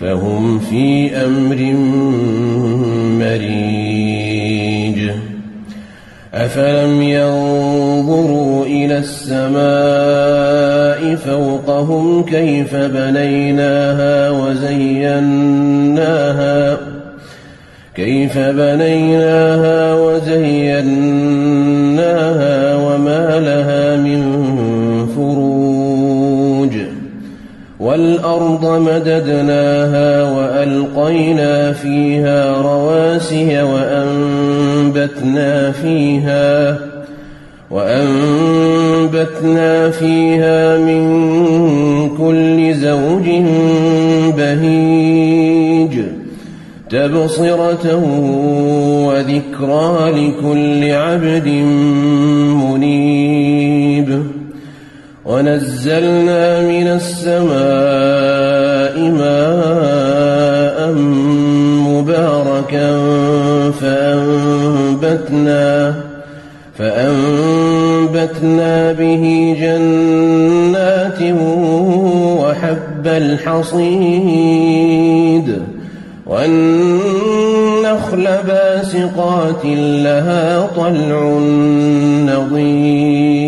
فهم في أمر مريج. أفلم ينظروا إلى السماء فوقهم كيف بنيناها وزيناها كيف بنيناها وزيناها والأرض مددناها وألقينا فيها رواسي وأنبتنا فيها وأنبتنا فيها من كل زوج بهيج تبصرة وذكرى لكل عبد منيب ونزلنا من السماء ماء مباركا فأنبتنا فأنبتنا به جنات وحب الحصيد والنخل باسقات لها طلع نضيد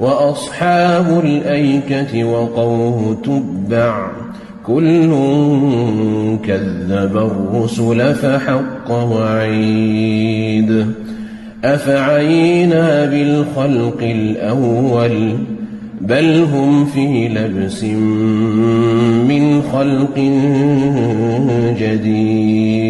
وأصحاب الأيكة وقوم تبع كل كذب الرسل فحق وعيد أفعينا بالخلق الأول بل هم في لبس من خلق جديد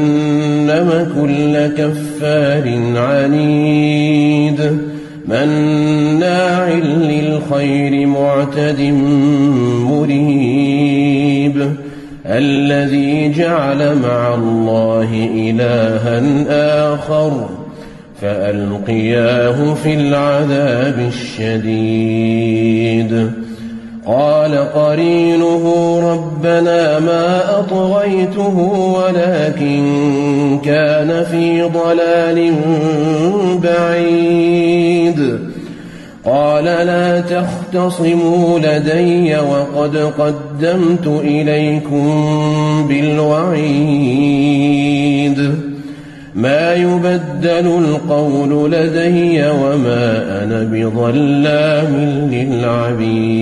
كفار عنيد مناع للخير معتد مريب الذي جعل مع الله إلها آخر فألقياه في العذاب الشديد قال قرينه ربنا ما أطغيته ولكن كان في ضلال بعيد. قال لا تختصموا لدي وقد قدمت إليكم بالوعيد. ما يبدل القول لدي وما أنا بظلام للعبيد.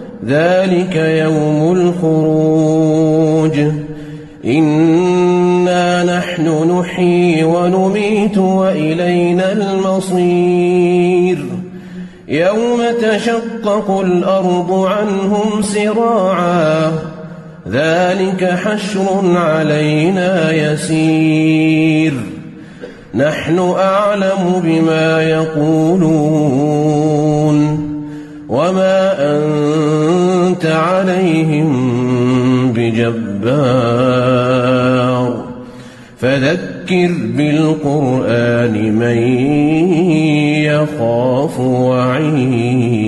ذلك يوم الخروج إنا نحن نحيي ونميت وإلينا المصير يوم تشقق الأرض عنهم سراعا ذلك حشر علينا يسير نحن أعلم بما يقولون وما أنت عليهم بجبار فذكر بالقرآن من يخاف وعيد